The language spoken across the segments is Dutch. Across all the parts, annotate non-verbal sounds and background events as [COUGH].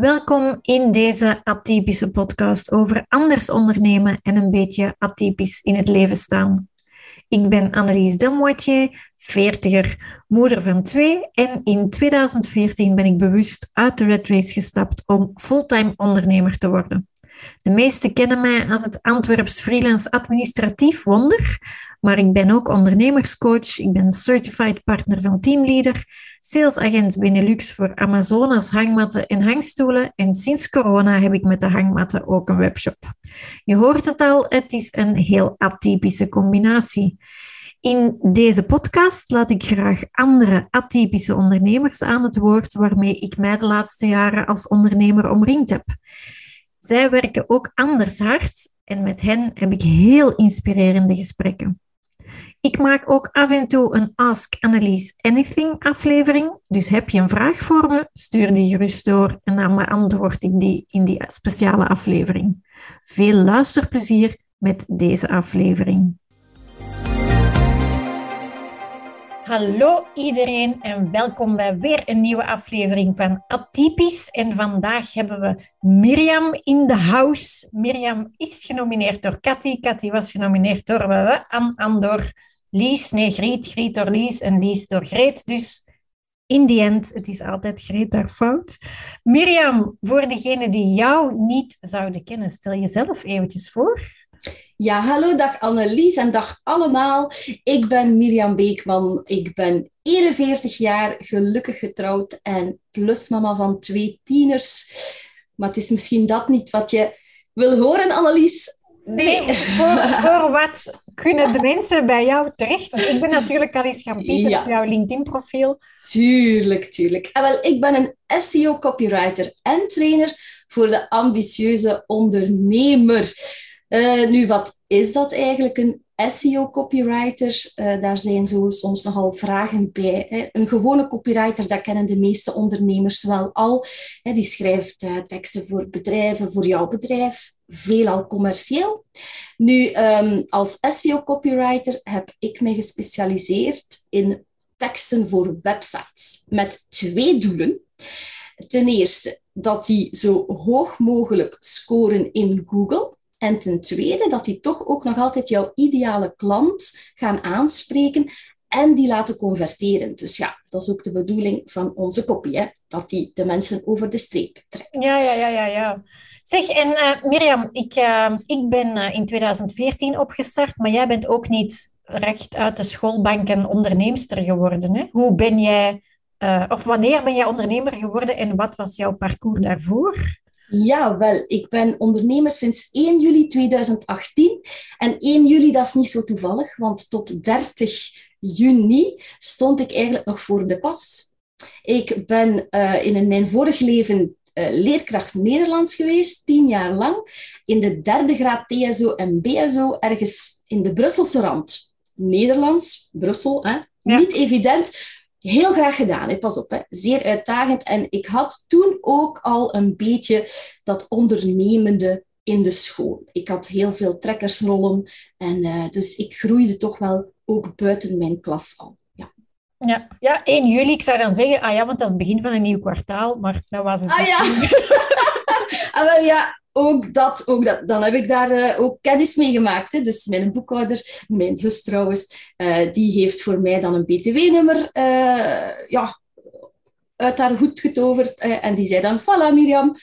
Welkom in deze atypische podcast over anders ondernemen en een beetje atypisch in het leven staan. Ik ben Annelies Delmoitier, veertiger, moeder van twee en in 2014 ben ik bewust uit de Red Race gestapt om fulltime ondernemer te worden. De meesten kennen mij als het Antwerps freelance administratief wonder, maar ik ben ook ondernemerscoach, ik ben certified partner van Teamleader, salesagent Benelux voor Amazonas hangmatten en hangstoelen en sinds corona heb ik met de hangmatten ook een webshop. Je hoort het al, het is een heel atypische combinatie. In deze podcast laat ik graag andere atypische ondernemers aan het woord waarmee ik mij de laatste jaren als ondernemer omringd heb. Zij werken ook anders hard en met hen heb ik heel inspirerende gesprekken. Ik maak ook af en toe een Ask Annelies Anything aflevering. Dus heb je een vraag voor me, stuur die gerust door en dan beantwoord ik die in die speciale aflevering. Veel luisterplezier met deze aflevering. Hallo iedereen en welkom bij weer een nieuwe aflevering van Atypisch. En vandaag hebben we Mirjam in de house. Mirjam is genomineerd door Cathy. Cathy was genomineerd door An Andor Lies. Nee, Griet. Griet door Lies en Lies door Greet. Dus in die end, het is altijd Greet daar fout. Mirjam, voor degenen die jou niet zouden kennen, stel jezelf eventjes voor. Ja, hallo, dag Annelies en dag allemaal. Ik ben Mirjam Beekman. Ik ben 41 jaar, gelukkig getrouwd en plusmama van twee tieners. Maar het is misschien dat niet wat je wil horen, Annelies. Nee, voor, wat kunnen de mensen bij jou terecht? Want ik ben natuurlijk al eens gaan piepen op jouw LinkedIn-profiel. Tuurlijk, tuurlijk. En wel, ik ben een SEO-copywriter en trainer voor de ambitieuze ondernemer. Uh, nu, wat is dat eigenlijk, een SEO-copywriter? Uh, daar zijn zo soms nogal vragen bij. Hè. Een gewone copywriter, dat kennen de meeste ondernemers wel al. Hè. Die schrijft uh, teksten voor bedrijven, voor jouw bedrijf, veelal commercieel. Nu, um, als SEO-copywriter heb ik me gespecialiseerd in teksten voor websites met twee doelen. Ten eerste dat die zo hoog mogelijk scoren in Google. En ten tweede, dat die toch ook nog altijd jouw ideale klant gaan aanspreken en die laten converteren. Dus ja, dat is ook de bedoeling van onze kopie, hè? dat die de mensen over de streep trekt. Ja, ja, ja, ja. ja. Zeg, en uh, Mirjam, ik, uh, ik ben uh, in 2014 opgestart, maar jij bent ook niet recht uit de schoolbank een onderneemster geworden. Hè? Hoe ben jij, of wanneer ben jij ondernemer geworden en wat was jouw parcours daarvoor? Ja, wel, ik ben ondernemer sinds 1 juli 2018. En 1 juli, dat is niet zo toevallig, want tot 30 juni stond ik eigenlijk nog voor de pas. Ik ben uh, in mijn vorig leven uh, leerkracht Nederlands geweest, tien jaar lang, in de derde graad TSO en BSO, ergens in de Brusselse rand. Nederlands, Brussel, hè? Ja. niet evident, heel graag gedaan. Hè. Pas op, hè. zeer uitdagend. En ik had toen ook al een beetje dat ondernemende in de school. Ik had heel veel trekkersrollen en uh, dus ik groeide toch wel ook buiten mijn klas al. Ja. Ja, ja, 1 juli, ik zou dan zeggen, ah ja, want dat is het begin van een nieuw kwartaal, maar dat was het. Ah ja, [LAUGHS] ah, wel, ja ook dat, ook dat. Dan heb ik daar uh, ook kennis mee gemaakt. Hè. Dus mijn boekhouder, mijn zus trouwens, uh, die heeft voor mij dan een BTW-nummer uh, ja, uit haar hoed getoverd. en die zei dan, voilà Mirjam,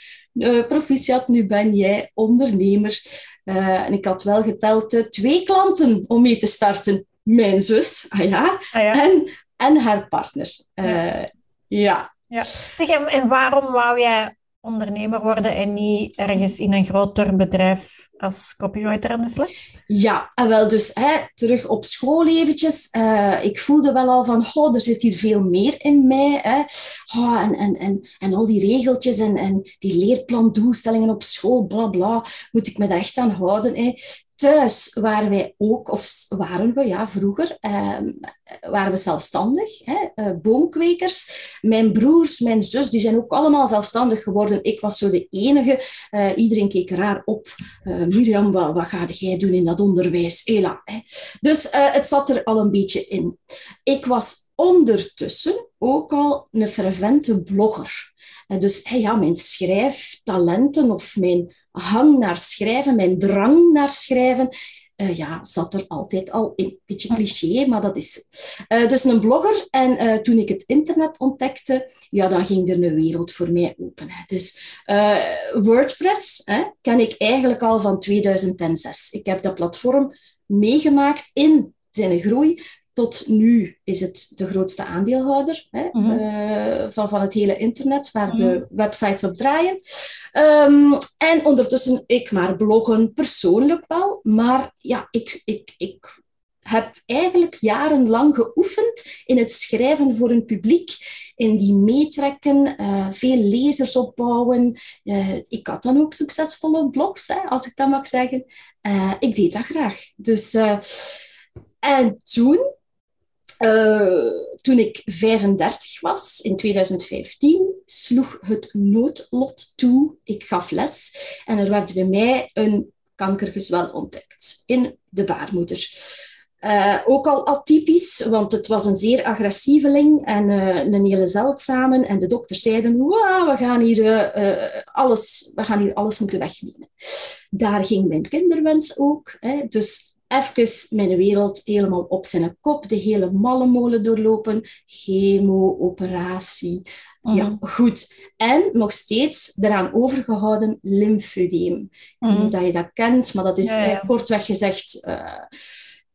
proficiat, nu ben jij ondernemer. en ik had wel geteld twee klanten om mee te starten. Mijn zus, ah ja, ah ja. En, en haar partner. ja. ja. ja. En waarom wou jij ondernemer worden en niet ergens in een groter bedrijf als copywriter aan de slag? Ja, en wel dus hè, terug op school eventjes. Uh, ik voelde wel al van, oh, er zit hier veel meer in mij. Hè. Oh, en, en, en, en al die regeltjes en, en die leerplandoelstellingen op school, bla bla, moet ik me daar echt aan houden. Hè. Thuis waren wij ook, of waren we ja, vroeger, eh, waren we zelfstandig, hè, uh, boomkwekers. Mijn broers, mijn zus, die zijn ook allemaal zelfstandig geworden. Ik was zo de enige. Uh, iedereen keek raar op. Uh, Mirjam, wat, ga jij doen in dat onderwijs? Ela, hè. Dus het zat er al een beetje in. Ik was ondertussen ook al een fervente blogger. Dus ja, mijn schrijftalenten of mijn hang naar schrijven, mijn drang naar schrijven, uh, ja, zat er altijd al in. Beetje cliché, maar dat is. Uh, dus een blogger. En uh, toen ik het internet ontdekte, ja, dan ging er een wereld voor mij open. Hè. Dus WordPress hè, ken ik eigenlijk al van 2006. Ik heb dat platform meegemaakt in zijn groei. Tot nu is het de grootste aandeelhouder hè, mm -hmm. van, van het hele internet, waar de mhm. websites op draaien. Um, en ondertussen, ik maar bloggen, persoonlijk wel. Maar ja, ik, ik, ik heb eigenlijk jarenlang geoefend in het schrijven voor een publiek, in die meetrekken, uh, veel lezers opbouwen. Uh, ik had dan ook succesvolle blogs, hè, als ik dat mag zeggen. Ik deed dat graag. Dus, en toen uh, toen ik 35 was, in 2015, sloeg het noodlot toe. Ik gaf les en er werd bij mij een kankergezwel ontdekt in de baarmoeder. Uh, ook al atypisch, want het was een zeer agressieveling en uh, een hele zeldzame. En de dokters zeiden, we, gaan hier, alles, we gaan hier alles moeten wegnemen. Daar ging mijn kinderwens ook. Hè. Dus even mijn wereld helemaal op zijn kop, de hele mallenmolen doorlopen, chemo, operatie. Ja, mhm. goed. En nog steeds eraan overgehouden lymfedeem. Ik weet niet of mhm. je dat kent, maar dat is ja, kortweg gezegd uh,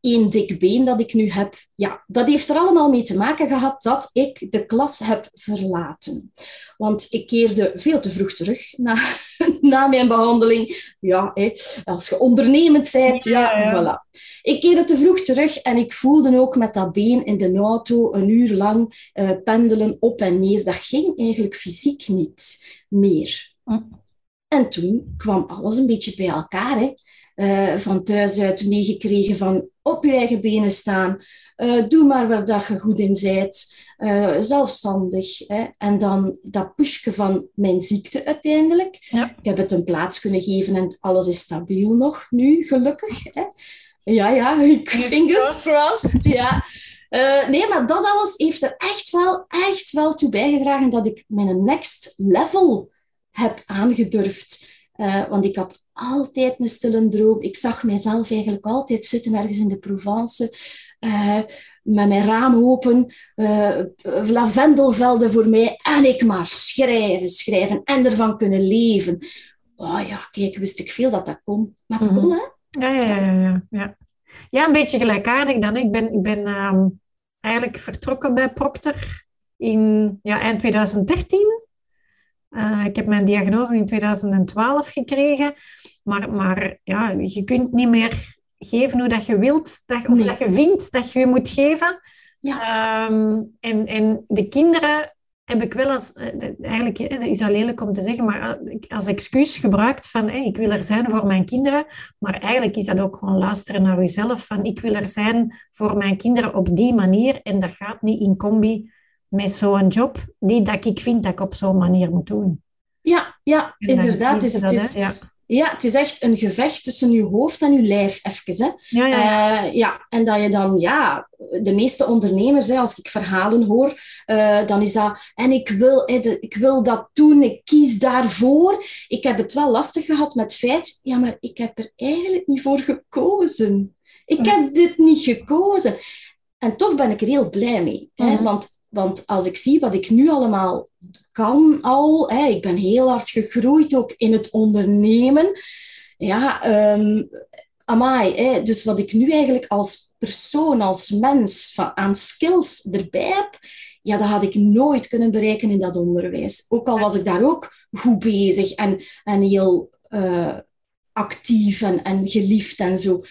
één dik been dat ik nu heb. Ja, dat heeft er allemaal mee te maken gehad dat ik de klas heb verlaten. Want ik keerde veel te vroeg terug na, [LAUGHS] na mijn behandeling. Ja, hé, als je ondernemend bent, ja, ja, voilà. Ik keerde te vroeg terug en ik voelde ook met dat been in de auto een uur lang uh, pendelen op en neer. Dat ging eigenlijk fysiek niet meer. Hm. En toen kwam alles een beetje bij elkaar. Hè. Uh, van thuis uit meegekregen van op je eigen benen staan. Uh, doe maar waar dat je goed in bent. Uh, zelfstandig. Hè. En dan dat pushje van mijn ziekte uiteindelijk. Ja. Ik heb het een plaats kunnen geven en alles is stabiel nog nu, gelukkig. Hè. Ja, ja, [LAUGHS] fingers crossed. Ja. Uh, nee, maar dat alles heeft er echt wel, echt wel toe bijgedragen dat ik mijn next level heb aangedurfd. Uh, want ik had altijd een stille droom. Ik zag mijzelf eigenlijk altijd zitten ergens in de Provence. Uh, met mijn raam open, lavendelvelden voor mij en ik maar schrijven, schrijven en ervan kunnen leven. Oh ja, kijk, wist ik veel dat dat kon. Maar het mm kon, hè? Ja, ja, ja, ja, ja. Ja, een beetje gelijkaardig dan. Ik ben, ik ben ehm, eigenlijk vertrokken bij Procter in ja, eind 2013. Uh, ik heb mijn diagnose in 2012 gekregen. Maar, maar ja, je kunt niet meer geven hoe dat je wilt, dat, of dat je vindt dat je moet geven. Ja. Um, en, en de kinderen heb ik wel als, eh, eigenlijk dat is al lelijk om te zeggen, maar als excuus gebruikt van hey, ik wil er zijn voor mijn kinderen. Maar eigenlijk is dat ook gewoon luisteren naar jezelf van ik wil er zijn voor mijn kinderen op die manier. En dat gaat niet in combi met zo'n job die dat ik vind dat ik op zo'n manier moet doen. Ja, ja inderdaad. Het is, het is, ja. Ja, het is echt een gevecht tussen je hoofd en je lijf, even. Hè. Ja, ja. Uh, ja, en dat je dan, ja, de meeste ondernemers, hè, als ik verhalen hoor, uh, dan is dat, en ik wil, ik wil dat doen, ik kies daarvoor. Ik heb het wel lastig gehad met het feit, ja, maar ik heb er eigenlijk niet voor gekozen. Ik heb dit niet gekozen. En toch ben ik er heel blij mee. Hè? Want, want als ik zie wat ik nu allemaal kan al. Hè. Ik ben heel hard gegroeid ook in het ondernemen. Ja, um, amai. Hè. Dus wat ik nu eigenlijk als persoon, als mens van, aan skills erbij heb, ja, dat had ik nooit kunnen bereiken in dat onderwijs. Ook al was ik daar ook goed bezig en, en heel uh, actief en, en geliefd en zo.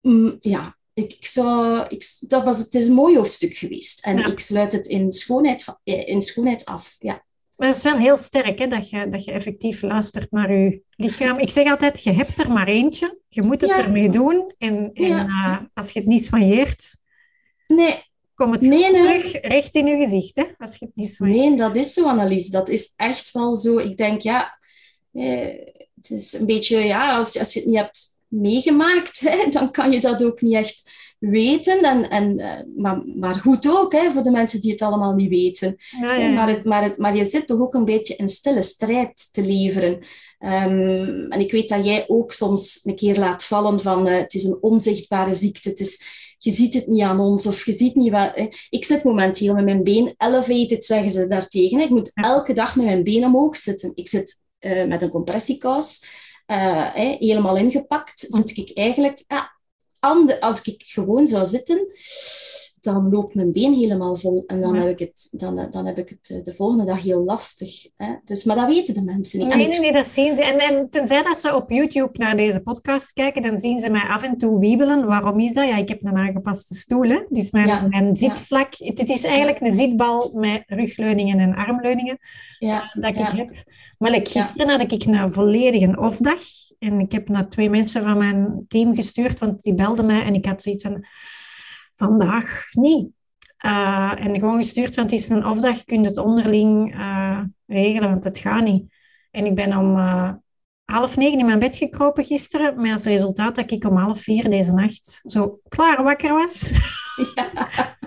Mm, ja, ik, ik zou, ik, dat was, het is een mooi hoofdstuk geweest. En ik sluit het in schoonheid, eh, in schoonheid af. Ja. Maar het is wel heel sterk hè, dat, je, dat je effectief luistert naar je lichaam. Ik zeg altijd, je hebt er maar eentje. Je moet het ermee doen. En, en uh, als je het niet soigneert, nee. kom het nee, terug recht in je gezicht. Hè, als je het niet soigneert. Nee, dat is zo, Annelies. Dat is echt wel zo. Ik denk, ja... Eh, het is een beetje... Ja, als, als je het niet hebt meegemaakt, hè, dan kan je dat ook niet echt weten. En, en, uh, maar, maar goed ook, hè, voor de mensen die het allemaal niet weten. Ja, ja, ja. Maar, het, maar, het, maar je zit toch ook een beetje een stille strijd te leveren. Um, en ik weet dat jij ook soms een keer laat vallen van uh, het is een onzichtbare ziekte. Het is, je ziet het niet aan ons of je ziet niet wat... Ik zit momenteel met mijn been elevated, zeggen ze daartegen. Ik moet elke dag met mijn been omhoog zitten. Ik zit uh, met een compressiekous, helemaal ingepakt, zit ik eigenlijk... Ja, als ik gewoon zou zitten, dan loopt mijn been helemaal vol. En dan, heb, ik het, dan, dan heb ik het eh, de volgende dag heel lastig. Hè? Dus, maar dat weten de mensen niet. Nee, nee, nee, dat zien ze. En, en tenzij dat ze op YouTube naar deze podcast kijken, dan zien ze mij af en toe wiebelen. Waarom is dat? Ja, ik heb een aangepaste stoel. Hè? Dus mijn, ja. mijn zitvlak... Ja. Het is eigenlijk een zitbal met rugleuningen en armleuningen ja. dat ik heb. Maar like, gisteren had ik een volledige off-dag. En ik heb naar twee mensen van mijn team gestuurd, want die belden mij en ik had zoiets van, vandaag niet. Uh, en gewoon gestuurd, want het is een off-dag, je kunt het onderling uh, regelen, want het gaat niet. En ik ben om uh, half negen in mijn bed gekropen gisteren, met als resultaat dat ik om half vier deze nacht zo klaar wakker was. Ja. [LAUGHS]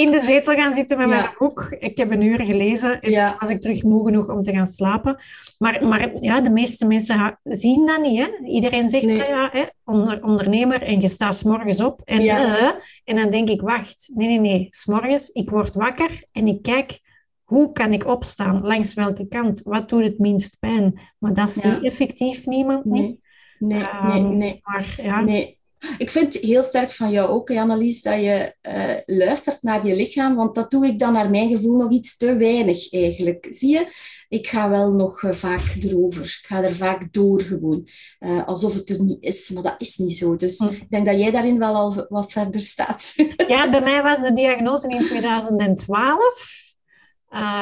in de zetel gaan zitten met mijn boek. Ik heb een uur gelezen en ja. was ik terug moe genoeg om te gaan slapen. Maar, maar ja, de meeste mensen zien dat niet. Hè? Iedereen zegt, nee. ja, hè, onder, ondernemer en je staat s morgens op. En, ja. en dan denk ik, wacht, nee, nee, nee. S morgens, ik word wakker en ik kijk, hoe kan ik opstaan? Langs welke kant? Wat doet het minst pijn? Maar dat zie effectief niemand niet. Nee, nee, um, nee. nee. Maar, ja. nee. Ik vind het heel sterk van jou ook, Annelies, dat je uh, luistert naar je lichaam, want dat doe ik dan naar mijn gevoel nog iets te weinig eigenlijk. Zie je? Ik ga wel nog uh, vaak erover. Ik ga er vaak door gewoon. Uh, alsof het er niet is, maar dat is niet zo. Dus hm. ik denk dat jij daarin wel al wat verder staat. ja, [LAUGHS] bij mij was de diagnose in 2012.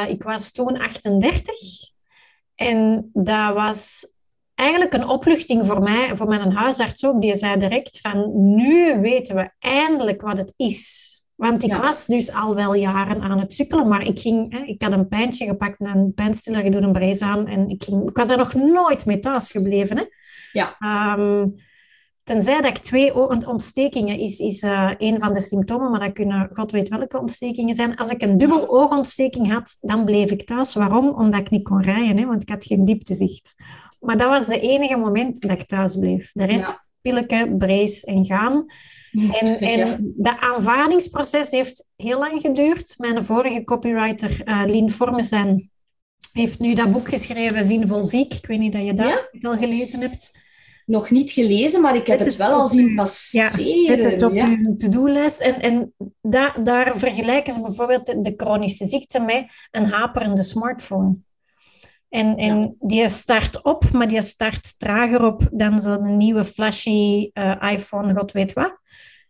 ik was toen 38. En dat was eigenlijk een opluchting voor mij, voor mijn huisarts ook. Die zei direct van, nu weten we eindelijk wat het is. Want ik was dus al wel jaren aan het sukkelen, maar ik, ging, hè, ik had een pijntje gepakt en een pijnstiller gedaan, een brace aan. En ik, ging, ik was er nog nooit mee thuis gebleven. Hè. Ja. Um, tenzij dat ik twee ontstekingen is, is uh, een van de symptomen, maar dat kunnen god weet welke ontstekingen zijn. Als ik een dubbel oogontsteking had, dan bleef ik thuis. Waarom? Omdat ik niet kon rijden, hè, want ik had geen dieptezicht. Maar dat was de enige moment dat ik thuis bleef. De rest, ja. pilleke, brace en gaan. En, en dat aanvaardingsproces heeft heel lang geduurd. Mijn vorige copywriter, uh, Lien Vormesen, heeft nu dat boek geschreven, Zinvol Ziek. Ik weet niet dat je dat ja? al gelezen hebt. Nog niet gelezen, maar ik heb het, wel al zien passeren. Ja, zet het op ja. to-do-lijst. En, en da, daar vergelijken ze bijvoorbeeld de, de chronische ziekte met een haperende smartphone. En, en die start op, maar die start trager op dan zo'n nieuwe flashy uh, iPhone, god weet wat.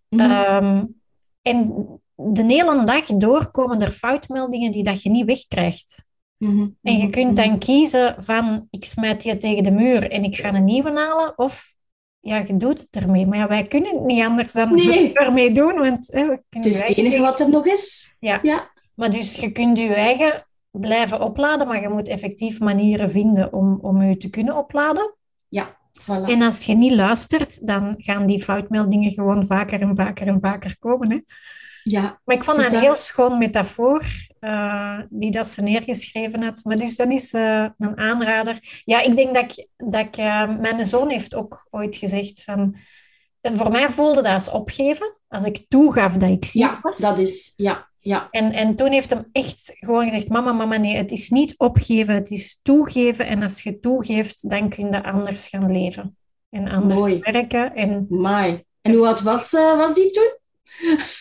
Mm -hmm. um, en de hele dag door komen er foutmeldingen die dat je niet wegkrijgt. Mm -hmm. En je kunt dan mhm. kiezen van, ik smijt je tegen de muur en ik ga een nieuwe halen, of ja, je doet het ermee. Maar ja, wij kunnen het niet anders dan nee. [LAUGHS] ermee doen. Want, hè, we het is het enige wat er nog is. Ja. ja. Maar dus je kunt je eigen blijven opladen, maar je moet effectief manieren vinden om, om je te kunnen opladen. Ja, voilà. En als je niet luistert, dan gaan die foutmeldingen gewoon vaker en vaker en vaker komen. Hè? Ja, maar ik vond dat een heel schoon metafoor uh, die dat ze neergeschreven had. Maar dus dat is uh, een aanrader. Ja, ik denk dat ik... Dat ik uh, mijn zoon heeft ook ooit gezegd van... Voor mij voelde dat als opgeven. Als ik toegaf dat ik ziek ja, was. dat is... Ja, ja. En, en toen heeft hem echt gewoon gezegd, mama, mama, nee, het is niet opgeven, het is toegeven. En als je toegeeft, dan kun je anders gaan leven. En anders Mooi. werken. En... Mooi. En hoe oud was, uh, was die toen? [LAUGHS]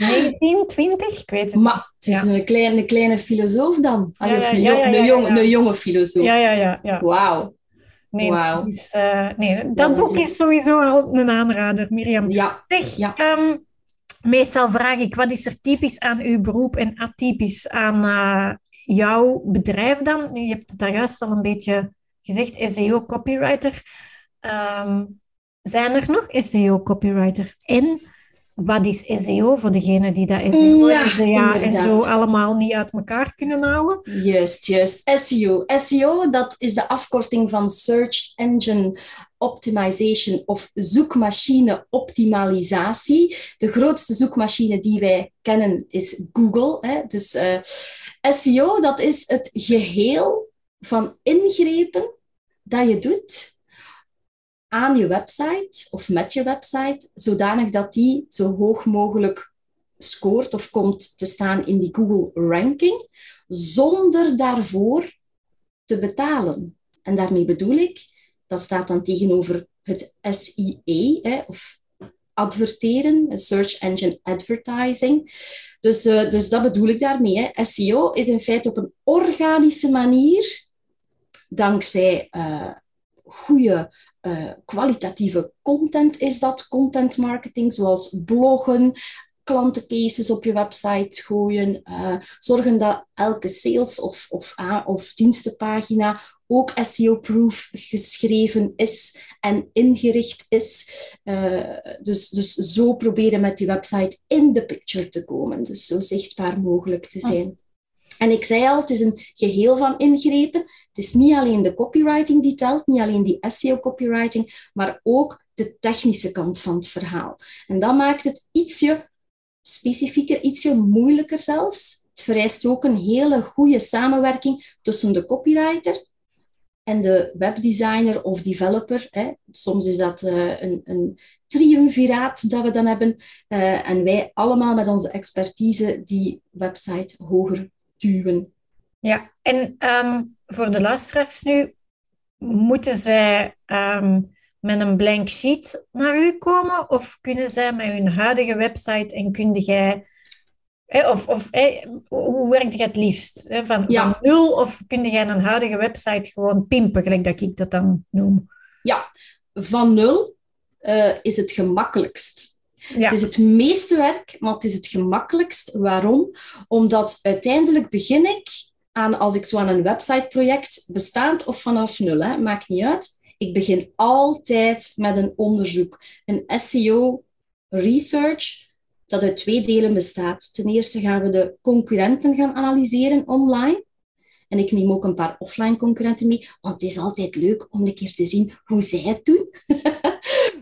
19, 20, ik weet het Maar het is ja. een, kleine, een kleine filosoof dan. Ja, ja, een, ja, een, jong, een jonge filosoof. Ja, ja, ja. ja. Wauw. Nee, wow. dus, uh, nee, dat, dat boek is, is sowieso al een aanrader, Mirjam. Ja. Zeg, ja. Um, Meestal vraag ik, wat is er typisch aan uw beroep en atypisch aan uh, jouw bedrijf dan? Nu, je hebt het daar juist al een beetje gezegd, SEO-copywriter. Um, zijn er nog SEO-copywriters? En wat is SEO voor degene die dat SEO ja, ja en zo allemaal niet uit elkaar kunnen houden? Juist, juist. SEO. SEO, dat is de afkorting van Search Engine optimization of zoekmachine optimalisatie. De grootste zoekmachine die wij kennen is Google. Hè. Dus uh, SEO, dat is het geheel van ingrepen dat je doet aan je website of met je website, zodanig dat die zo hoog mogelijk scoort of komt te staan in die Google ranking, zonder daarvoor te betalen. En daarmee bedoel ik, dat staat dan tegenover het SIE, hè, of adverteren, Search Engine Advertising. Dus, uh, dus dat bedoel ik daarmee. Hè. SEO is in feite op een organische manier, dankzij uh, goede uh, kwalitatieve content is dat, content marketing, zoals bloggen, klantencases op je website gooien, zorgen dat elke sales- of, of, of dienstenpagina ook SEO-proof geschreven is en ingericht is. Uh, dus, dus zo proberen met die website in de picture te komen. Dus zo zichtbaar mogelijk te zijn. En ik zei al, het is een geheel van ingrepen. Het is niet alleen de copywriting die telt, niet alleen die SEO-copywriting, maar ook de technische kant van het verhaal. En dat maakt het ietsje specifieker, ietsje moeilijker zelfs. Het vereist ook een hele goede samenwerking tussen de copywriter en de webdesigner of developer. Hè. Soms is dat uh, een, een triumviraat dat we dan hebben. Uh, en wij allemaal met onze expertise die website hoger duwen. Ja, en um, voor de luisteraars nu, moeten zij um, met een blank sheet naar u komen? Of kunnen zij met hun huidige website en jij... of, of hoe werkt het het liefst? van, van, nul of kun jij een huidige website gewoon pimpen, gelijk dat ik dat dan noem? Ja, van nul uh, is het gemakkelijkst. Ja. Het is het meeste werk, maar het is het gemakkelijkst. Waarom? Omdat uiteindelijk begin ik aan, als ik zo aan een websiteproject, bestaand of vanaf nul, hè, maakt niet uit. Ik begin altijd met een onderzoek, een SEO research, dat uit twee delen bestaat. Ten eerste gaan we de concurrenten gaan analyseren online. En ik neem ook een paar offline concurrenten mee, want het is altijd leuk om een keer te zien hoe zij het doen. [LAUGHS]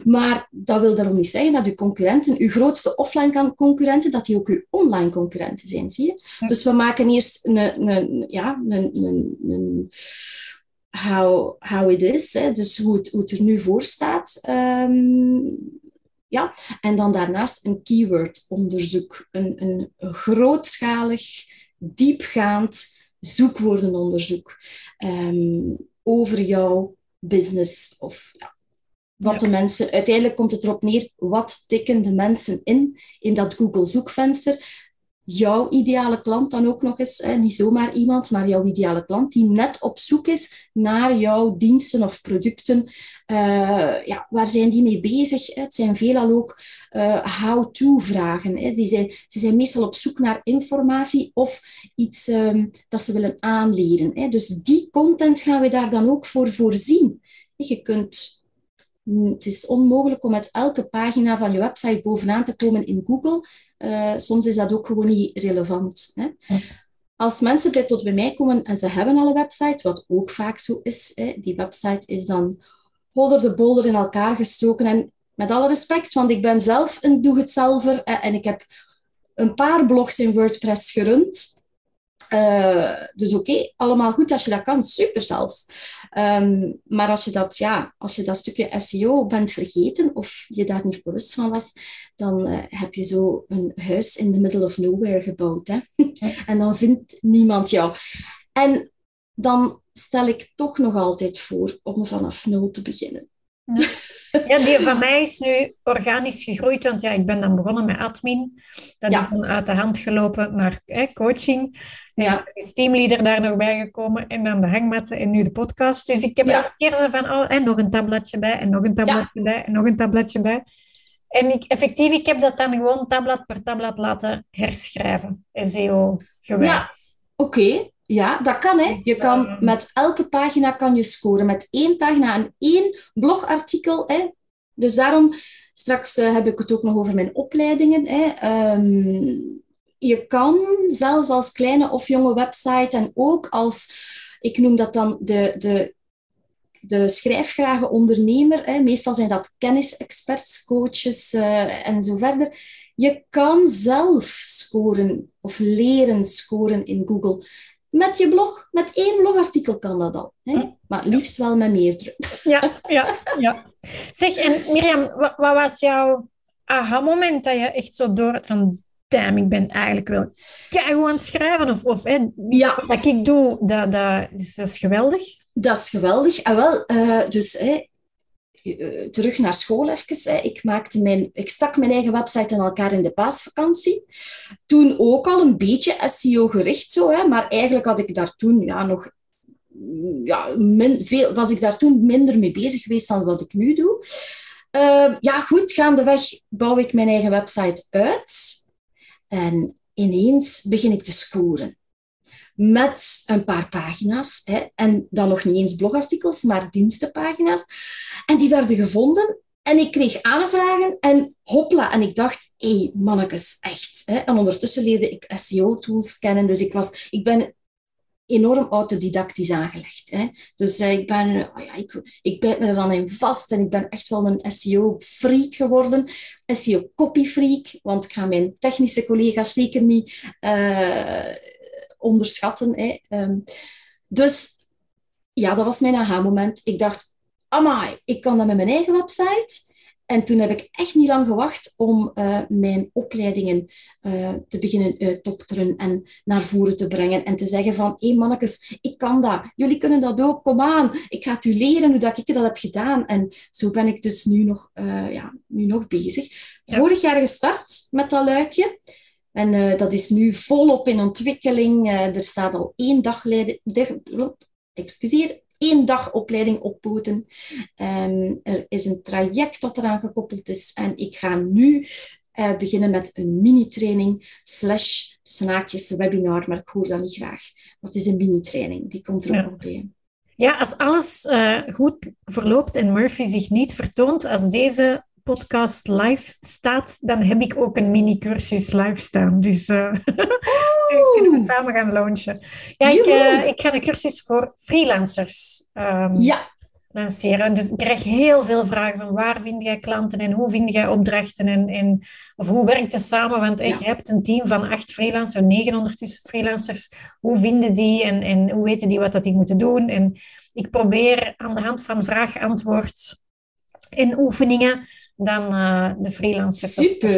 Maar dat wil daarom niet zeggen dat uw concurrenten, uw grootste offline concurrenten, dat die ook uw online concurrenten zijn, zie je? Dus we maken eerst een, een, ja, een, een, een how, how it is, hè? dus hoe het, hoe het er nu voor staat. Um, ja, en dan daarnaast een keyword-onderzoek, een, een, grootschalig, diepgaand zoekwoordenonderzoek um, over jouw business of ja, wat de mensen, uiteindelijk komt het erop neer, wat tikken de mensen in, in dat Google zoekvenster. Jouw ideale klant dan ook nog eens, hè, niet zomaar iemand, maar jouw ideale klant die net op zoek is naar jouw diensten of producten. Uh, ja, waar zijn die mee bezig? Het zijn veelal ook uh, how-to vragen. Hè. Ze, zijn, ze zijn meestal op zoek naar informatie of iets um, dat ze willen aanleren. Hè. Dus die content gaan we daar dan ook voor voorzien. Je kunt het is onmogelijk om met elke pagina van je website bovenaan te komen in Google. Uh, soms is dat ook gewoon niet relevant. Hè? Als mensen bij, tot bij mij komen en ze hebben al een website, wat ook vaak zo is, hè, die website is dan holder de bolder in elkaar gestoken. En met alle respect, want ik ben zelf een doe-het-zelver en ik heb een paar blogs in WordPress gerund. Uh, dus oké, allemaal goed als je dat kan, super zelfs. Um, maar als je, dat, ja, als je dat stukje SEO bent vergeten of je daar niet bewust van was, dan uh, heb je zo een huis in the middle of nowhere gebouwd. Hè? [LAUGHS] en dan vindt niemand jou. En dan stel ik toch nog altijd voor om vanaf nul te beginnen. Ja. Die van mij is nu organisch gegroeid, want ja, ik ben dan begonnen met admin. Dat is dan uit de hand gelopen naar hè, coaching. En ja. is teamleader daar nog bij gekomen en dan de hangmatten en nu de podcast. Dus ik heb ja. een keer zo van, oh, en nog een tabletje bij, en nog een tabletje bij, en nog een tabletje bij. En ik, effectief, ik heb dat dan gewoon tabblad per tabblad laten herschrijven. SEO-gewijs. Ja, oké. Ja, dat kan. Hè. Je kan ehm, met elke pagina kan je scoren. Met één pagina en één blogartikel. Hè. Dus daarom, straks uh, heb ik het ook nog over mijn opleidingen. Hè. Um, je kan zelfs als kleine of jonge website en ook als, ik noem dat dan de, de de schrijfgrage ondernemer. Hè. Meestal zijn dat kennisexperts, coaches uh, en zo verder. Je kan zelf scoren of leren scoren in Google. Met je blog, met één blogartikel kan dat al. Hè? Maar liefst wel met meerdere. Ja, [LAUGHS] ja, ja. Zeg, en Mirjam, wat, wat was jouw aha-moment dat je echt zo door het van damn, ik ben eigenlijk wel keigoed aan het schrijven. Of, of hè, ja. wat ik doe, dat, dat, is, dat is geweldig. Dat is geweldig. En wel, uh, dus hè, uh, terug naar school even. Hè. Ik, maakte mijn, ik stak mijn eigen website in elkaar in de paasvakantie. Toen ook al een beetje SEO-gericht, zo, hè, maar eigenlijk had ik daar toen ja, nog ja, min, veel, was ik daar toen minder mee bezig geweest dan wat ik nu doe. Uh, ja, goed, gaandeweg bouw ik mijn eigen website uit. En ineens begin ik te scoren. Met een paar pagina's. Hè. En dan nog niet eens blogartikels, maar dienstenpagina's. En die werden gevonden. En ik kreeg aanvragen en hopla. En ik dacht, hé, hey, mannekes, echt. Hè. En ondertussen leerde ik SEO-tools kennen. Dus ik, was, ik ben enorm autodidactisch aangelegd. Hè. Dus uh, ik, ben, oh ja, ik, ik me er dan in vast en ik ben echt wel een SEO-freak geworden. SEO-copy-freak, want ik ga mijn technische collega's zeker niet uh, onderschatten. Hè. Um, dus ja, dat was mijn aha-moment. Ik dacht, amai, ik kan dat met mijn eigen website. En toen heb ik echt niet lang gewacht om uh, mijn opleidingen uh, te beginnen uitdokteren en naar voren te brengen. En te zeggen van, hé hey mannetjes, ik kan dat. Jullie kunnen dat ook. Kom aan. Ik ga het u leren hoe dat ik dat heb gedaan. En zo ben ik dus nu nog, uh, ja, nu nog bezig. Ja. Vorig jaar gestart met dat luikje. En dat is nu volop in ontwikkeling. er staat al één dagleiding... Excuseer, één dag opleiding oppoten. Um, er is een traject dat eraan gekoppeld is. En ik ga nu uh, beginnen met een mini-training slash tussen haakjes webinar, maar ik hoor dat niet graag. Maar het is een mini-training, die komt er ook ja. op bij. Ja, als alles uh, goed verloopt en Murphy zich niet vertoont, als deze podcast live staat, dan heb ik ook een mini-cursus live staan. Dus [LAUGHS] uh, kunnen we samen gaan launchen. Ja, ik, uh, ik, ga een cursus voor freelancers um, ja. lanceren. Dus ik krijg heel veel vragen van waar vind jij klanten en hoe vind jij opdrachten en, en of hoe werkt het samen? Want ja. je hebt een team van acht freelancers, negen ondertussen freelancers. Hoe vinden die en, en hoe weten die wat dat die moeten doen? En ik probeer aan de hand van vraag-antwoord en oefeningen dan uh, de freelancer. Super.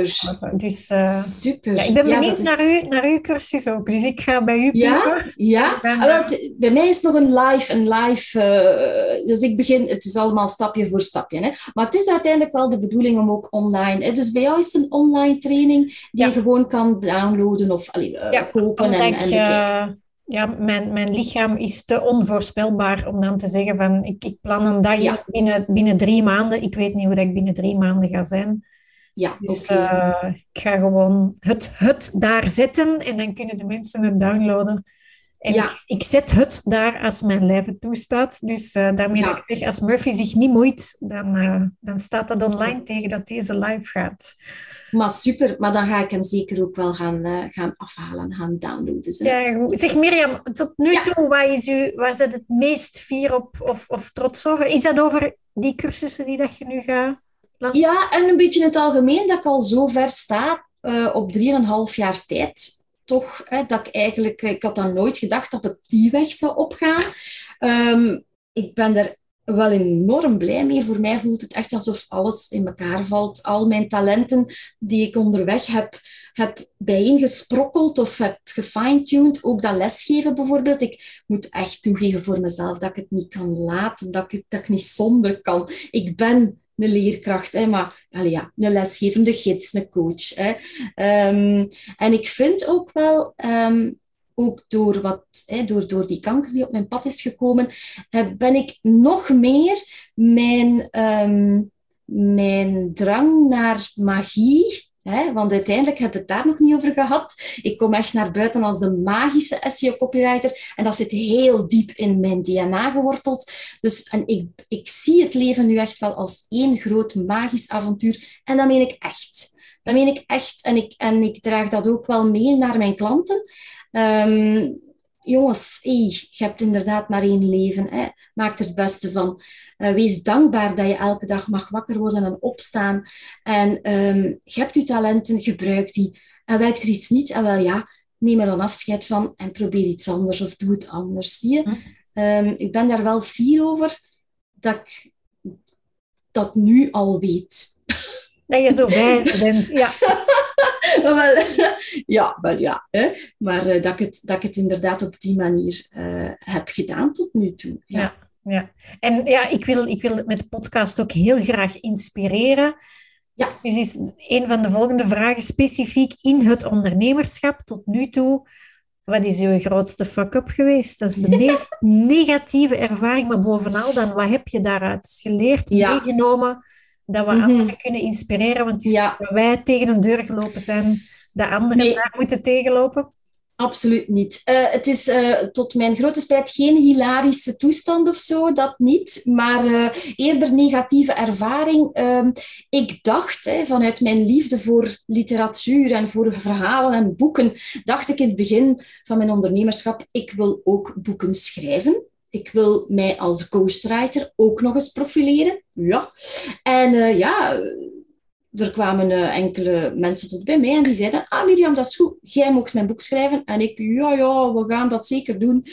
Dus uh, Super. Ja, ik ben benieuwd ja, naar, is... u, naar uw cursus ook. Dus ik ga bij u Ja, ja. Ben, uh... bij mij is nog een live. Een live uh, dus ik begin, het is allemaal stapje voor stapje. Hè. Maar het is uiteindelijk wel de bedoeling om ook online. Hè. Dus bij jou is het een online training die je gewoon kan downloaden of allee, kopen en, en bekijken ja, mijn, mijn lichaam is te onvoorspelbaar om dan te zeggen van ik, ik plan een dag ja. binnen, binnen drie maanden. Ik weet niet hoe dat ik binnen drie maanden ga zijn. Ja, dus okay. uh, ik ga gewoon het, het daar zetten en dan kunnen de mensen het downloaden. En ja. ik, ik, zet het daar als mijn lijf het toestaat. Dus uh, daarmee ja. ik zeg, als Murphy zich niet moeit, dan, uh, dan staat dat online tegen dat deze live gaat. Maar super, maar dan ga ik hem zeker ook wel gaan, uh, gaan afhalen, gaan downloaden. Ja. Zeg Mirjam, tot nu ja. toe, waar is u waar zit het meest fier op of, of trots over? Is dat over die cursussen die dat je nu gaat lanceren? Ja, en een beetje in het algemeen dat ik al zo ver sta, op 3,5 jaar tijd. Toch, hè, dat ik eigenlijk, ik had dan nooit gedacht dat het die weg zou opgaan. Um, ik ben er wel enorm blij mee. Voor mij voelt het echt alsof alles in elkaar valt. Al mijn talenten die ik onderweg heb, heb bijeengesprokkeld of heb gefine-tuned. Ook dat lesgeven bijvoorbeeld. Ik moet echt toegeven voor mezelf dat ik het niet kan laten, dat ik, het, dat ik niet zonder kan. Ik ben een leerkracht, hè, maar allee, ja, een lesgevende gids, een coach. Hè. Um, en ik vind ook wel... Um, ook door, wat, hè, door, door die kanker die op mijn pad is gekomen, ben ik nog meer mijn, um, mijn drang naar magie Want uiteindelijk hebben we het daar nog niet over gehad. Ik kom echt naar buiten als de magische SEO-copywriter. En dat zit heel diep in mijn DNA geworteld. Dus en ik, ik zie het leven nu echt wel als één groot magisch avontuur. En dat meen ik echt. Dat meen ik echt. En ik, en ik draag dat ook wel mee naar mijn klanten. Um, jongens, hey, je hebt inderdaad maar één leven. Hè. Maak er het beste van. Uh, wees dankbaar dat je elke dag mag wakker worden en opstaan. En um, je hebt je talenten, gebruik die. En werkt er iets niet, en wel ja, neem er dan afscheid van en probeer iets anders of doe het anders. Zie je? Um, ik ben daar wel fier over dat ik dat nu al weet. [LAUGHS] Dat je zo wijs bent, ja. [LAUGHS] wel, [LAUGHS] ja, wel ja. Hè? Maar uh, dat, ik het, dat ik het inderdaad op die manier uh, heb gedaan tot nu toe. Ja. ja. Ja, en ja, ik wil, ik wil met de podcast ook heel graag inspireren. Ja. Dus is een van de volgende vragen specifiek in het ondernemerschap tot nu toe. Wat is uw grootste fuck-up geweest? Dat is de meest negatieve ervaring, maar bovenal dan, wat heb je daaruit geleerd, ja. meegenomen, dat we mm -hmm. anderen kunnen inspireren? Want het is ja. dat wij tegen een deur gelopen zijn, dat anderen nee. daar moeten tegenlopen. Absoluut niet. Uh, het is uh, tot mijn grote spijt geen hilarische toestand of zo, dat niet, maar uh, eerder negatieve ervaring. Ehm, ik dacht, hè, vanuit mijn liefde voor literatuur en voor verhalen en boeken, dacht ik in het begin van mijn ondernemerschap, ik wil ook boeken schrijven. Ik wil mij als ghostwriter ook nog eens profileren. Ja. En ja, er kwamen uh, enkele mensen tot bij mij en die zeiden, ah Mirjam, dat is goed, jij mocht mijn boek schrijven. En ik, ja, ja, we gaan dat zeker doen.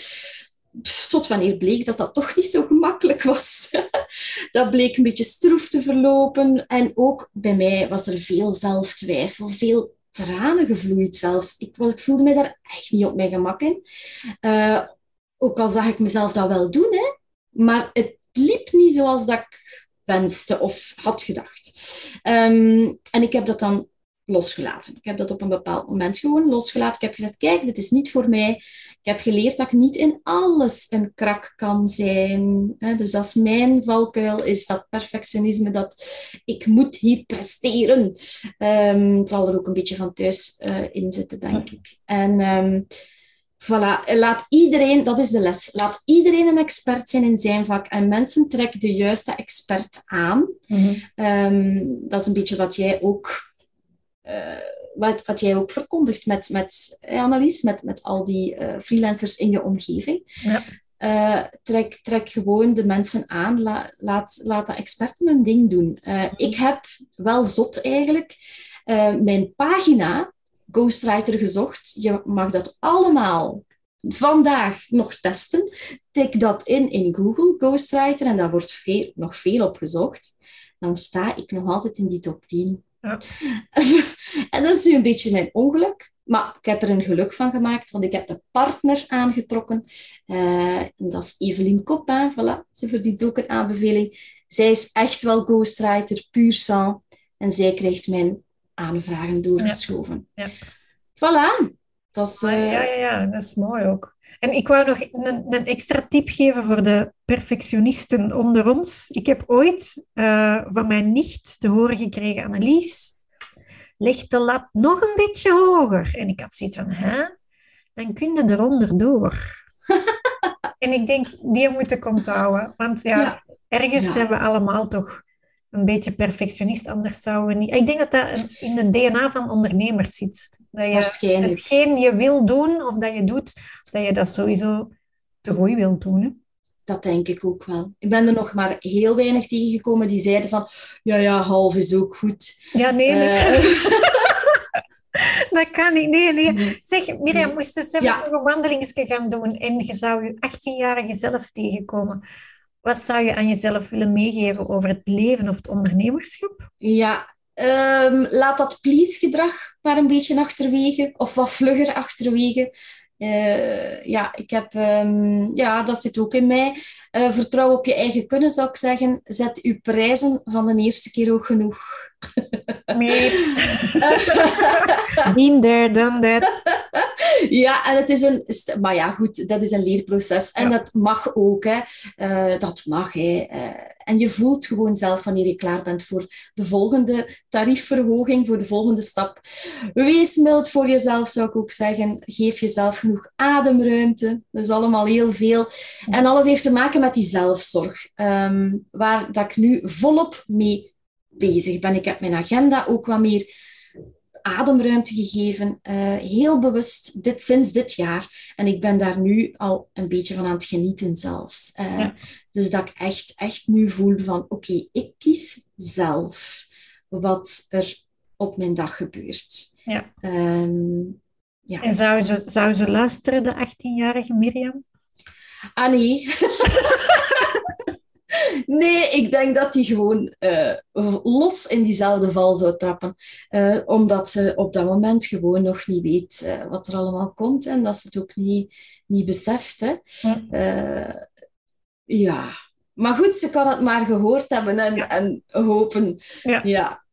Tot wanneer bleek dat dat toch [LAUGHS] niet zo gemakkelijk was. [LAUGHS] dat bleek een beetje stroef te verlopen. En ook bij mij was er veel zelftwijfel, veel tranen gevloeid zelfs. Ik, ik voelde mij daar echt niet op mijn gemak in. Uh, ook al zag ik mezelf dat wel doen, hè. maar het liep niet zoals dat ik wenste of had gedacht. Um, en ik heb dat dan losgelaten. Ik heb dat op een bepaald moment gewoon losgelaten. Ik heb gezegd, kijk, dit is niet voor mij. Ik heb geleerd dat ik niet in alles een krak kan zijn. Dus als mijn valkuil is dat perfectionisme, dat ik moet hier presteren. Um, zal er ook een beetje van thuis uh, in zitten, denk ik. En... Um, Voilà, laat iedereen, dat is de les, laat iedereen een expert zijn in zijn vak en mensen trekken de juiste expert aan. Mm -hmm. um, dat is een beetje wat jij ook, uh, wat, wat jij ook verkondigt met, met eh, Annelies, met, met al die uh, freelancers in je omgeving. Ja. Uh, trek, trek gewoon de mensen aan, La, laat, laat de experten hun ding doen. Uh, ik heb wel zot eigenlijk mijn pagina ghostwriter gezocht. Je mag dat allemaal vandaag nog testen. Tik dat in in Google, ghostwriter, en daar wordt veel, nog veel op gezocht. Dan sta ik nog altijd in die top 10. Ja. [LAUGHS] en dat is nu een beetje mijn ongeluk. Maar ik heb er een geluk van gemaakt, want ik heb een partner aangetrokken. Uh, en dat is Evelien Coppin. Voilà, ze verdient ook een aanbeveling. Zij is echt wel ghostwriter, puur sang. En zij krijgt mijn aanvragen doorgeschoven. Ja. ja. Voilà. Dat is, uh... ja, ja, ja, dat is mooi ook. En ik wou nog een, een, extra tip geven voor de perfectionisten onder ons. Ik heb ooit uh, van mijn nicht te horen gekregen, Annelies, leg de lat nog een beetje hoger. En ik had zoiets van, hè? Dan kun je eronder door. [LAUGHS] en ik denk, die moet ik onthouden. Want ja, ja. ergens ja. hebben we allemaal toch een beetje perfectionist, anders zouden we niet... Ik denk dat dat in de DNA van ondernemers zit. Dat je Waarschijnlijk. hetgeen je wil doen, of dat je doet, dat je dat sowieso te goed wilt doen. Hè? Dat denk ik ook wel. Ik ben er nog maar heel weinig tegengekomen die zeiden van, ja, ja, half is ook goed. Ja, nee, nee. Uh, [LAUGHS] dat kan niet. Nee, nee. Zeg, Mirjam, moest je zelfs ja. nog een wandelingetje gaan doen en je zou je 18-jarige zelf tegenkomen. Wat zou je aan jezelf willen meegeven over het leven of het ondernemerschap? Ja, um, laat dat please-gedrag maar een beetje achterwege of wat vlugger achterwege. Uh, ja, ik heb, um, ja, dat zit ook in mij. Uh, vertrouw op je eigen kunnen, zou ik zeggen. Zet uw prijzen van de eerste keer ook genoeg. Nee. Been there, done that. Ja, en het is een... Maar ja, goed, dat is een leerproces. En ja. dat mag ook, hè. Uh, dat mag, hè. En je voelt gewoon zelf wanneer je klaar bent voor de volgende tariefverhoging, voor de volgende stap. Wees mild voor jezelf, zou ik ook zeggen. Geef jezelf genoeg ademruimte. Dat is allemaal heel veel. En alles heeft te maken met die zelfzorg, um, waar dat ik nu volop mee bezig ben. Ik heb mijn agenda ook wat meer ademruimte gegeven, uh, heel bewust, dit, sinds dit jaar. En ik ben daar nu al een beetje van aan het genieten zelfs. Uh, Dus dat ik echt, echt nu voel van, oké, ik kies zelf wat er op mijn dag gebeurt. Ja. Um, ja. En zou ze, zou ze luisteren, de 18-jarige Mirjam? Ah, nee. [LAUGHS] nee, ik denk dat die gewoon uh, los in diezelfde val zou trappen. Uh, omdat ze op dat moment gewoon nog niet weet uh, wat er allemaal komt en dat ze het ook niet, niet beseft. Hè. Ja. ja. Maar goed, ze kan het maar gehoord hebben en, ja. en hopen. Ja. ja.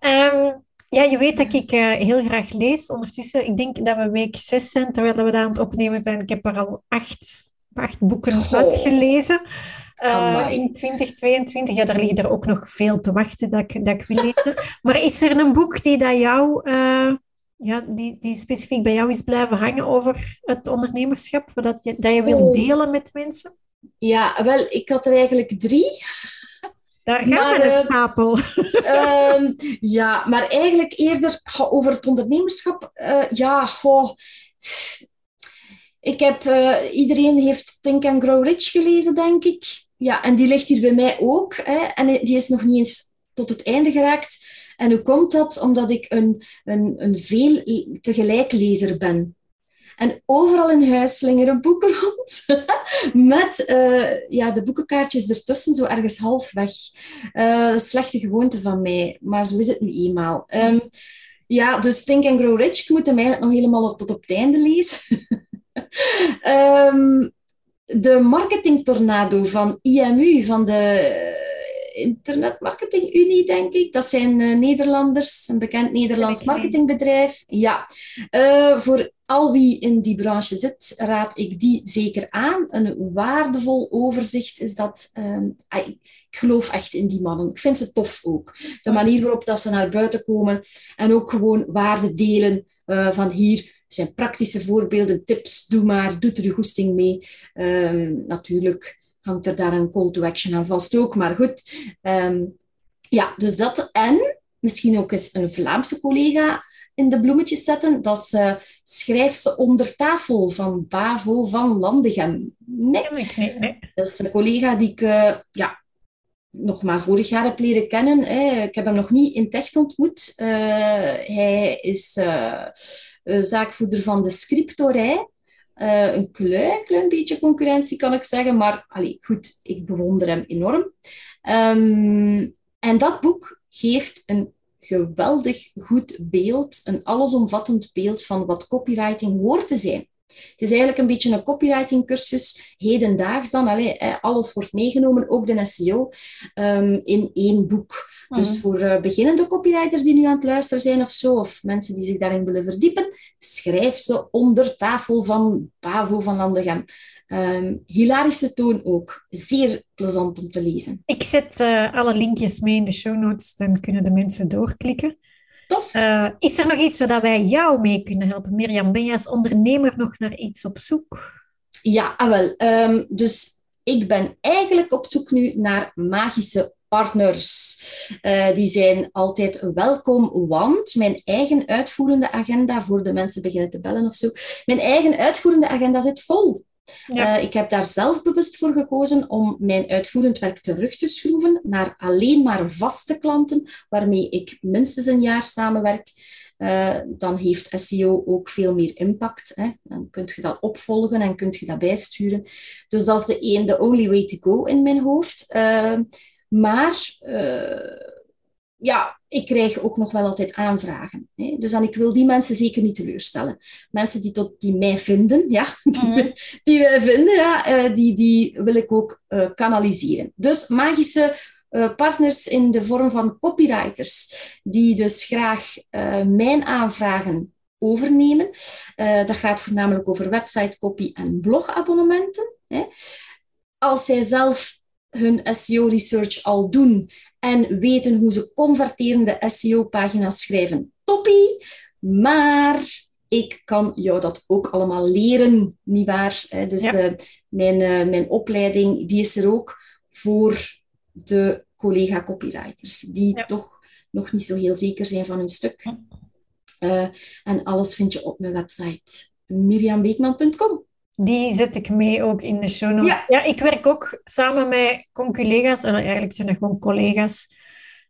um, Ja, je weet dat ik uh, heel graag lees. Ondertussen, ik denk dat we week zes zijn, terwijl we dat aan het opnemen zijn. Ik heb er al acht, acht boeken Goh. uitgelezen. Uh, in 2022. Ja, daar liggen er ook nog veel te wachten dat ik, dat ik wil lezen. [LAUGHS] Maar is er een boek die, dat jou, uh, ja, die, die specifiek bij jou is blijven hangen over het ondernemerschap? Dat je, dat je wil delen met mensen? Ja, wel, ik had er eigenlijk drie. Daar gaan we, een stapel. Uh, [LAUGHS] ja, maar eigenlijk eerder over het ondernemerschap. Uh, ja, goh. Ik heb, uh, iedereen heeft Think and Grow Rich gelezen, denk ik. Ja, en die ligt hier bij mij ook. Hè, en die is nog niet eens tot het einde geraakt. En hoe komt dat? Omdat ik een, een, een veel tegelijklezer ben. En overal in huis slingeren boeken rond. [LAUGHS] Met uh, ja, de boekenkaartjes ertussen, zo ergens halfweg. Uh, slechte gewoonte van mij, maar zo is het nu eenmaal. Um, ja, dus Think and Grow Rich. Ik moet hem eigenlijk nog helemaal tot op het einde lezen. [LAUGHS] um, [LAUGHS] de marketing tornado van IMU, van de Internet Marketing Unie, denk ik. Dat zijn uh, Nederlanders, een bekend Nederlands marketingbedrijf. Ja, uh, voor al wie in die branche zit, raad ik die zeker aan. Een waardevol overzicht is dat. Um, ik geloof echt in die mannen. Ik vind ze tof ook. De manier waarop dat ze naar buiten komen en ook gewoon waarde delen uh, van hier zijn praktische voorbeelden, tips, doe maar, doe er je goesting mee. Um, natuurlijk hangt er daar een call to action aan vast ook, maar goed. Um, ja, dus dat. En misschien ook eens een Vlaamse collega in de bloemetjes zetten. Dat is uh, Schrijf ze onder tafel van Bavo van Landegem. Nee. nee, nee, Dat is een collega die ik uh, ja, nog maar vorig jaar heb leren kennen. Hè. Ik heb hem nog niet in het echt ontmoet. Uh, hij is zaakvoerder van de scriptorij. een klein, beetje concurrentie kan ik zeggen, maar allee, goed, ik bewonder hem enorm. Um, en dat boek geeft een geweldig goed beeld, een allesomvattend beeld van wat copywriting hoort te zijn. Het is eigenlijk een beetje een copywriting cursus, hedendaags dan. Allee, alles wordt meegenomen, ook de SEO, um, in één boek. Dus mhm. voor uh, beginnende copywriters die nu aan het luisteren zijn of zo, of mensen die zich daarin willen verdiepen, schrijf ze onder tafel van Bavo van Landegem. Um, hilarische toon ook. Zeer plezant om te lezen. Ik zet uh, alle linkjes mee in de show notes, dan kunnen de mensen doorklikken. Tof. Uh, is er nog iets waar wij jou mee kunnen helpen? Mirjam, ben je als ondernemer nog naar iets op zoek? Ja, ah, wel. Um, dus ik ben eigenlijk op zoek nu naar magische partners. Uh, die zijn altijd welkom, want mijn eigen uitvoerende agenda, voor de mensen beginnen te bellen of zo, mijn eigen uitvoerende agenda zit vol. Uh, ik heb daar zelf bewust voor gekozen om mijn uitvoerend werk terug te schroeven naar alleen maar vaste klanten, waarmee ik minstens een jaar samenwerk. Uh, dan heeft SEO ook veel meer impact. Hè. Dan kun je dat opvolgen en kun je dat bijsturen. Dus dat is de only way to go in mijn hoofd. Uh, maar ja, ik krijg ook nog wel altijd aanvragen. Hè. Dus en ik wil die mensen zeker niet teleurstellen. Mensen die, tot, die mij vinden, ja, [LAUGHS] die, mm die wij vinden, ja, uh, die, die wil ik ook uh, kanaliseren. Dus magische uh, partners in de vorm van copywriters, die dus graag mijn aanvragen overnemen. dat gaat voornamelijk over website copy en blogabonnementen. Hè. Als zij zelf hun SEO-research al doen en weten hoe ze converterende SEO-pagina's schrijven. Toppie! Maar ik kan jou dat ook allemaal leren, nietwaar? Dus ja. uh, mijn, uh, mijn opleiding die is er ook voor de collega-copywriters, die ja. toch nog niet zo heel zeker zijn van hun stuk. Uh, en alles vind je op mijn website miriambeekman.com. Die zet ik mee ook in de show notes. Ja, ja ik werk ook samen met collega's, en eigenlijk zijn dat gewoon collega's.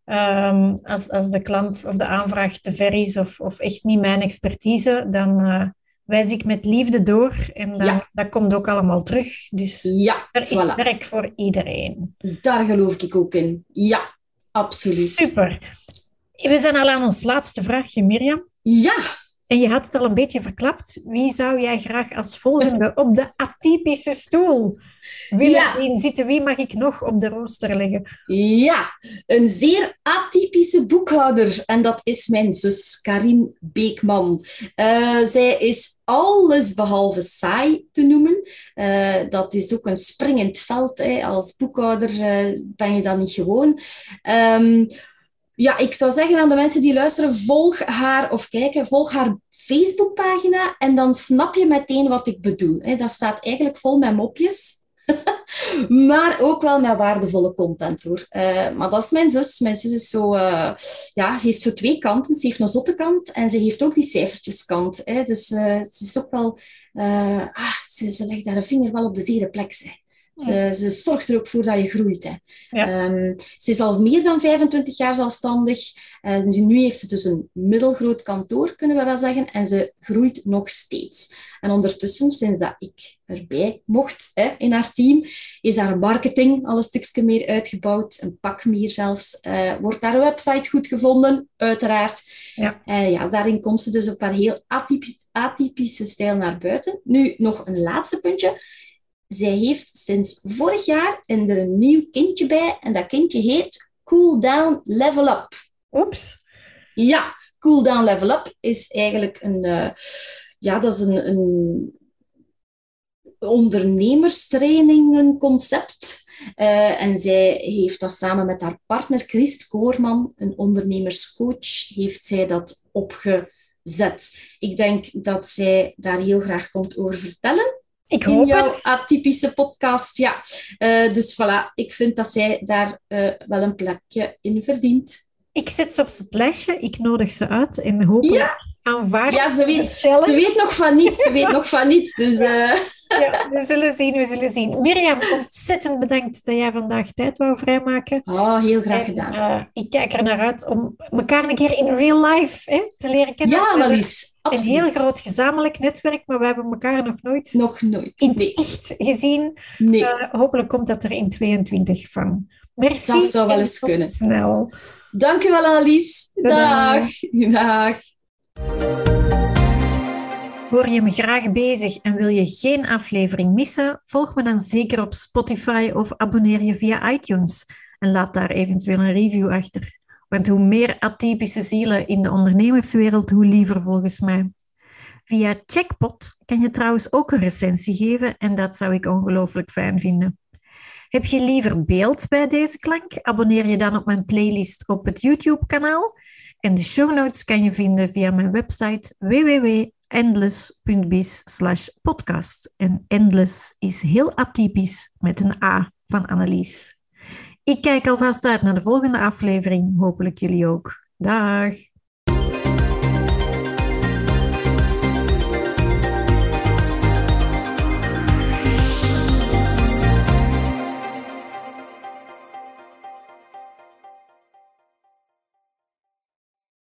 Um, als, als de klant of de aanvraag te ver is of, of echt niet mijn expertise, dan uh, wijs ik met liefde door en dan, ja. dat komt ook allemaal terug. Dus ja, er is werk voor iedereen. Daar geloof ik ook in. Ja, absoluut. Super. We zijn al aan ons laatste vraagje, Mirjam. Ja. En je had het al een beetje verklapt. Wie zou jij graag als volgende [LAUGHS] op de atypische stoel willen ja. zien zitten? Wie mag ik nog op de rooster leggen? Ja, een zeer atypische boekhouder. En dat is mijn zus, Karin Beekman. Uh, zij is alles behalve saai te noemen. Uh, dat is ook een springend veld. Hè. Als boekhouder uh, ben je dat niet gewoon. Um, ja, ik zou zeggen aan de mensen die luisteren, volg haar of kijken, volg haar Facebookpagina en dan snap je meteen wat ik bedoel. Dat staat eigenlijk vol met mopjes. [LAUGHS] maar ook wel met waardevolle content hoor. Uh, maar dat is mijn zus. Mijn zus is zo, uh, ja, ze heeft zo twee kanten. Ze heeft een zotte kant en ze heeft ook die cijfertjeskant. Dus uh, ze is ook wel, ah, ze, legt haar vinger wel op de zere plek. Ze, ze, zorgt er ook voor dat je groeit. Hè. Ja. Um, ze is al meer dan 25 jaar zelfstandig. Uh, nu heeft ze dus een middelgroot kantoor, kunnen we wel zeggen. En ze groeit nog steeds. En ondertussen, sinds dat ik erbij mocht hè, in haar team, is haar marketing al een stukje meer uitgebouwd. Een pak meer zelfs. Uh, wordt haar website goed gevonden, uiteraard. Ja. Uh, ja, daarin komt ze dus op haar heel atypisch, atypische stijl naar buiten. Nu, nog een laatste puntje zij heeft sinds vorig jaar er een nieuw kindje bij en dat kindje heet Cool Down Level Up. Oeps. Ja, Cool Down Level Up is eigenlijk een, uh, ja, dat is een, een ondernemerstrainingenconcept. Uh, en zij heeft dat samen met haar partner Christ Koorman, een ondernemerscoach, heeft zij dat opgezet. Ik denk dat zij daar heel graag komt over vertellen. Ik hoop in jouw het. atypische podcast. Ja. Uh, dus voilà, ik vind dat zij daar uh, wel een plekje in verdient. Ik zet ze op het lijstje, ik nodig ze uit en hopelijk ja. Aanvaard Ja, ze weet, ze weet nog van niets. Ze weet nog van niets. Dus, uh... ja, we zullen zien, we zullen zien. Mirjam, ontzettend bedankt dat jij vandaag tijd wou vrijmaken. Oh, heel graag gedaan. En, ik kijk er naar uit om elkaar een keer in real life hè, te leren kennen. Ja, Annelies. Absoluut. Een heel groot gezamenlijk netwerk, maar we hebben elkaar nog nooit, nog nooit. in nee. echt gezien. Nee. Uh, hopelijk komt dat er in 22 van. Merci. Dat zou wel eens kunnen. Snel. Dankjewel, Annelies. Dag. Dag. Hoor je me graag bezig en wil je geen aflevering missen? Volg me dan zeker op Spotify of abonneer je via iTunes en laat daar eventueel een review achter. Want hoe meer atypische zielen in de ondernemerswereld, hoe liever volgens mij. Via Checkpot kan je trouwens ook een recensie geven en dat zou ik ongelooflijk fijn vinden. Heb je liever beeld bij deze klank? Abonneer je dan op mijn playlist op het YouTube-kanaal. En de show notes kan je vinden via mijn website www.endless.biz podcast. En endless is heel atypisch met een A van Annelies. Ik kijk alvast uit naar de volgende aflevering. Hopelijk jullie ook. Dag!